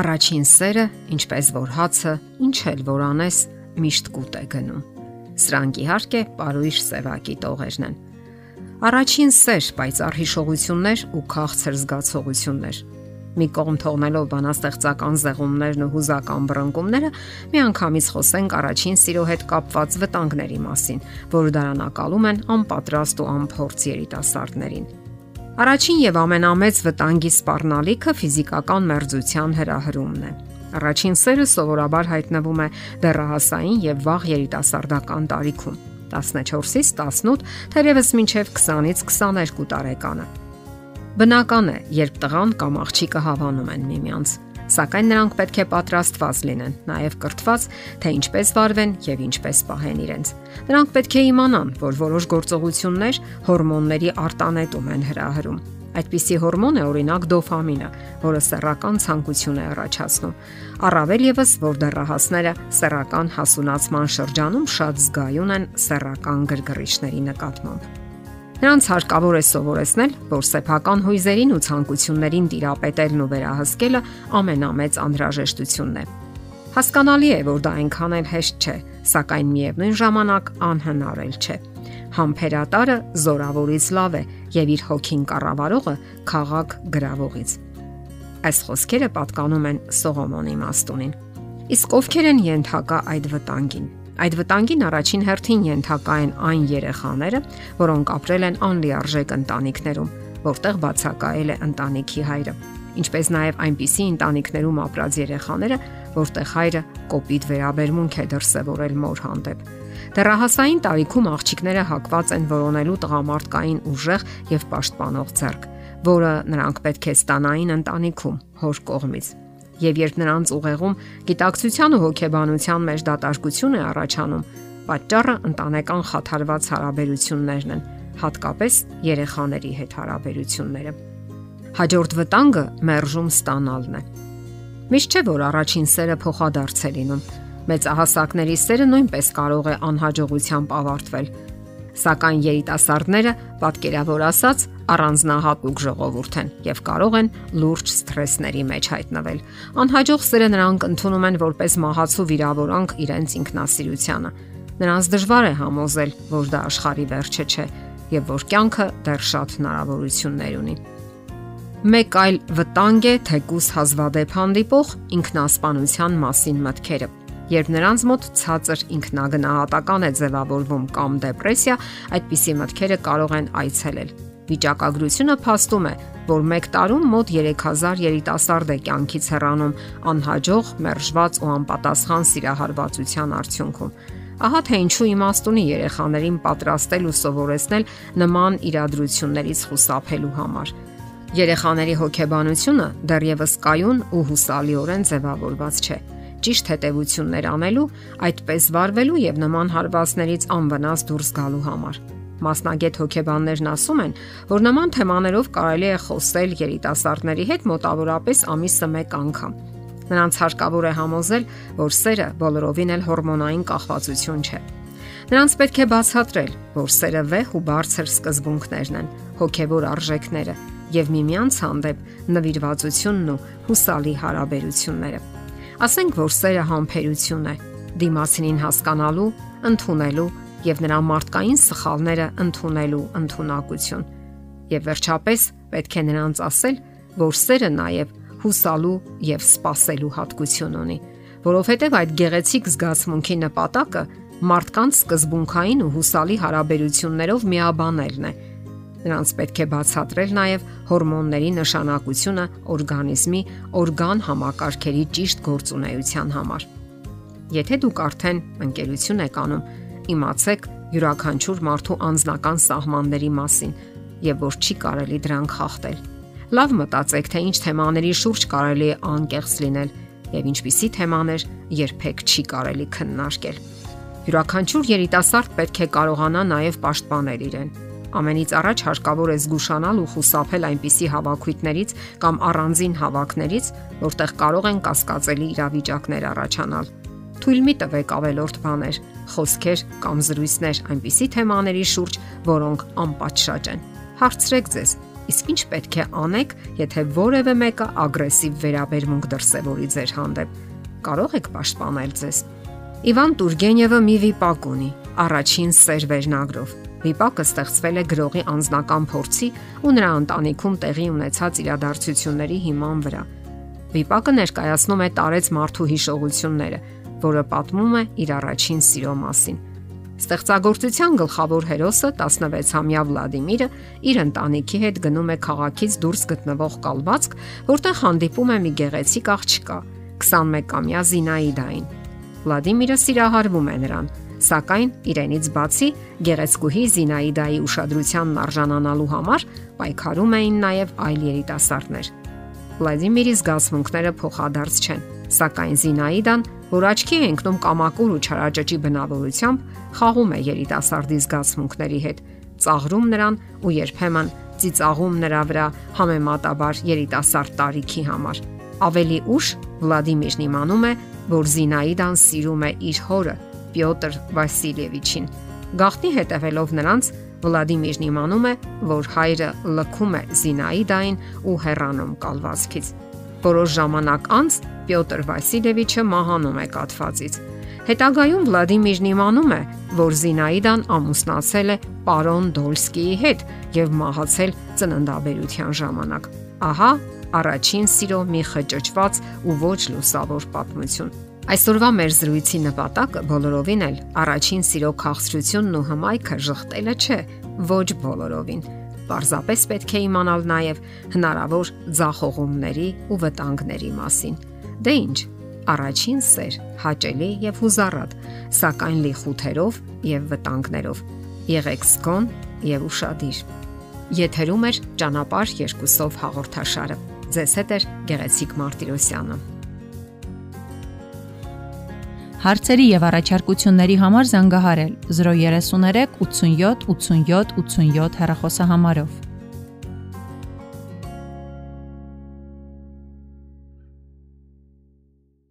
Առաջին սերը, ինչպես որ հացը, ինչ էլ որ անես, միշտ կուտ է գնում։ Սրանք իհարկե Պարույր Սևակի տողերն են։ Առաջին սեր, պայծառ հիշողություններ ու քաղցր զգացողություններ։ Մի կողմ թողնելով բանաստեղծական զեղումներն ու հուզական բռնկումները, միանգամից խոսենք առաջին սիրո հետ կապված վտանգների մասին, որ դարանակալում են անպատրաստ ու անփորձ երիտասարդներին։ Առաջին եւ ամենամեծ վտանգի սպառնալիքը ֆիզիկական մերձության հրահրումն է։ Առաջին սերը սովորաբար հայտնվում է դեռահասային եւ վաղ երիտասարդական տարիքում 14-ից 18, թերևս մինչև 20-ից 22 տարեկանը։ Բնական է, երբ տղան կամ աղջիկը հավանում են միմյանց, Սակայն նրանք պետք է պատրաստված լինեն, նաև կրթված, թե ինչպես վարվեն եւ ինչպես պահեն իրենց։ Նրանք պետք է իմանան, որ որոշ գործողություններ հորմոնների արտանետում են հրահրում։ Այդպիսի հորմոն է օրինակ դոֆամինը, որը սեռական ցանկություն է առաջացնում։ Առավել եւս, որ դեռահասները սեռական հասունացման շրջանում շատ զգայուն են սեռական գրգռիչների նկատմամբ։ Նրանց հարկավոր է սովորեցնել, որ սեփական հույզերին ու ցանկություններին տիրապետելն ու վերահսկելը ամենամեծ անհրաժեշտությունն է։ Հասկանալի է, որ դա այնքան էլ հեշտ չէ, սակայն միևնույն ժամանակ անհնար էլ չէ։ Համբերատարը զորավորից լավ է եւ իր հոգին կառավարողը խաղաղ գրավողից։ Այս խոսքերը պատկանում են Սողոմոնի մաստունին։ Իսկ ովքեր են ենթակա այդ վտանգին։ Այդ վտանգին առաջին հերթին ենթակա են այն երեխաները, որոնք ապրել են անլիարժեք ընտանիքներում, որտեղ բացակայել է ընտանիքի հայրը, ինչպես նաև այնպիսի ընտանիքներում ապրած երեխաները, որտեղ հայրը կոպիտ վերաբերմունք է դրսևորել մոր հանդեպ։ Դեռահասային տարիքում աղջիկները հակված են որոնելու տղամարդկային ուժեղ եւ պաշտպանող ձեռք, որը նրանք պետք է ստանային ընտանիքում հոր կողմից եւ երբ նրանց ուղեղում գիտակցության ու հոգեբանության մեջ դատարկություն է առաջանում, պատճառը ընտանեկան խաթարված հարաբերություններն են, հատկապես երեխաների հետ հարաբերությունները։ Հաջորդ վտանգը մերժում ստանալն է։ Միշտ չէ որ առաջին սերը փոխադարձ է լինում։ Մեծահասակների սերը նույնպես կարող է անհաջողությամբ ավարտվել, Սակայն երիտասարդները, պատկերավոր ասած, առանձնահատուկ ժողովուրդ են եւ կարող են լուրջ սթրեսների մեջ հայտնվել։ Անհաջող սերը նրանք ընդունում են որպես մահացու վիրավորանք իրենց ինքնասիրությանը։ Նրանց դժվար է համոզել, որ դա աշխարհի վերջը չէ եւ որ կյանքը դեռ շատ հնարավորություններ ունի։ Մեկ այլ վտանգ է թեկուս հազվադեպ հանդիպող ինքնասպանության մասին մտքերը Երբ նրանց մոտ ցածր ինքնագնահատական է ձևավորվում կամ դեպրեսիա, այդպիսի մտքերը կարող են այցելել։ Վիճակագրությունը փաստում է, որ 1 տարում մոտ 3000 երիտասարդ է կյանքից հեռանում անհաջող, մերժված ու անպատասխան սիրահարվածության արդյունքում։ Ահա թե ինչու իմաստ ունի երեխաներին պատրաստել ու սովորեցնել նման իրադրություններից խուսափելու համար։ Երեխաների հոգեբանությունը դեռևս կայուն ու հուսալիորեն ձևավորված չէ ճիշտ հետևություններ անելու, այդպես վարվելու եւ նման հարվածներից անվնաս դուրս գալու համար։ Մասնագետ հոգեբաններն ասում են, որ նման թեմաներով կարելի է խոսել երիտասարդների հետ մոտավորապես ամիսը 1 անգամ։ Նրանց հարկավոր է համոզել, որ սերը բոլորովին էլ հորմոնային կախվածություն չէ։ Նրանց պետք է բացատրել, որ սերը վեհ ու բարձր սկզբունքներն են, հոգեվոր արժեքները եւ միմյանց հանդեպ նվիրվածությունն ու հուսալի հարաբերությունները։ Ասենք որ սերը համբերություն է, դիմասինին հասկանալու, ընդունելու եւ նրա մարդկային սխալները ընդունելու ընտունակություն։ Եվ վերջապես պետք է նրանց ասել, որ սերը նաեւ հուսալու եւ սпасելու հատկություն ունի, որովհետեւ այդ գեղեցիկ զգացմունքի նպատակը մարդկանց սկզբունքային ու հուսալի հարաբերություններով միաբանելն է։ Նրանց պետք է բացատրել նաև հորմոնների նշանակությունը օրգանիզմի օրգան համակարգերի ճիշտ գործունեության համար։ Եթե դուք արդեն ընկերություն եք անում, իմացեք յուրաքանչյուր մարդու անձնական սահմանների մասին եւ որ չի կարելի դրանք խախտել։ Լավ մտածեք, թե ինչ թեմաների շուրջ կարելի է անկեղծ լինել եւ ինչպիսի թեմաներ երբեք չի կարելի քննարկել։ Յուրաքանչյուր երիտասարդ պետք է կարողանա նաև պաշտպանել իրեն Ամենից առաջ հարկավոր է զգուշանալ ու խուսափել այնպիսի հավաքույտներից կամ առանձին հավաքներից, որտեղ կարող են կասկածելի իրավիճակներ առաջանալ։ Թույլ մի տվեք ավելորդ բաներ, խոսքեր կամ զրույցներ այնպիսի թեմաների շուրջ, որոնք անպատշաճ են։ Հարցրեք ձեզ. Իսկ ինչ պետք է անեք, եթե որևէ մեկը ագրեսիվ վերաբերմունք դրսևորի ձեր հանդեպ։ Կարող եք պաշտպանել ձեզ։ Իվան Տուրգենևը մի վիպակ ունի, առաջին սեր վերնագրով։ Վիպակը ստեղծվել է գրողի անձնական փորձի ու նրա ընտանիքում տեղի ունեցած իրադարձությունների հիման վրա։ Վիպակը ներկայացնում է տարեց մարդու հիշողությունները, որը պատմում է իր առաջին սիրո մասին։ Ստեղծագործության գլխավոր հերոսը 16-ամյա Վլադիմիրը իր ընտանիքի հետ գնում է քաղաքից դուրս գտնվող կալվածք, որտեղ հանդիպում է մի գեղեցիկ աղջկա 21-ամյա Զինաիդային։ Վլադիմիրը սիրահարվում է նրան, սակայն իրենից բացի գեղեցկուհի Զինաիդայի ուշադրությանն արժանանալու համար պայքարում էին նաև այլ երիտասարդներ։ Վլադիմիրի զգացմունքները փոխադարձ չեն, սակայն Զինաիդան որ աչքի է ընկնում կամակուր ու չարաճճի բնավորությամբ, խաղում է երիտասարդի զգացմունքների հետ, ծաղրում նրան ու երբեմն ծիծաղում նրա վրա համեմատաբար երիտասարդ տարիքի համար։ Ավելի ուշ Վլադիմիրն իմանում է, որ Զինաիդան սիրում է իր հորը Պյոտր Վասիլևիչին։ Գաղտնի հետևելով նրանց Վլադիմիրն իմանում է, որ հայրը լքում է Զինաիդային ու հեռանում կալվածքից։ Որոշ ժամանակ անց Պյոտր Վասիլևիչը մահանում է կաթվածից։ Հետագայում Վլադիմիրն իմանում է, որ Զինաիդան ամուսնացել է պարոն Դոլսկիի հետ եւ մահացել ծննդաբերության ժամանակ։ Ահա առաջին սիրո մի խճճված ու ոչ լուսավոր պատմություն։ Այսօրվա մեր զրույցի նպատակը բոլորովին էլ առաջին սիրո քաղցրությունն ու հմայքը շղթելը չէ, ոչ բոլորովին Պարզապես պետք է իմանալ նաև հնարավոր ձախողումների ու վտանգների մասին։ Դե ի՞նչ, առաջին սեր, հաճելի եւ հուզառատ, սակայն լի խութերով եւ վտանգներով։ Եղեք սկոն եւ ուրشادիր։ Եթերում է ճանապարհ երկուսով հաղորդաշարը։ Ձեզ հետ է Գեղեցիկ Մարտիրոսյանը։ Հարցերի եւ առաջարկությունների համար զանգահարել 033 87 87 87 հեռախոսահամարով։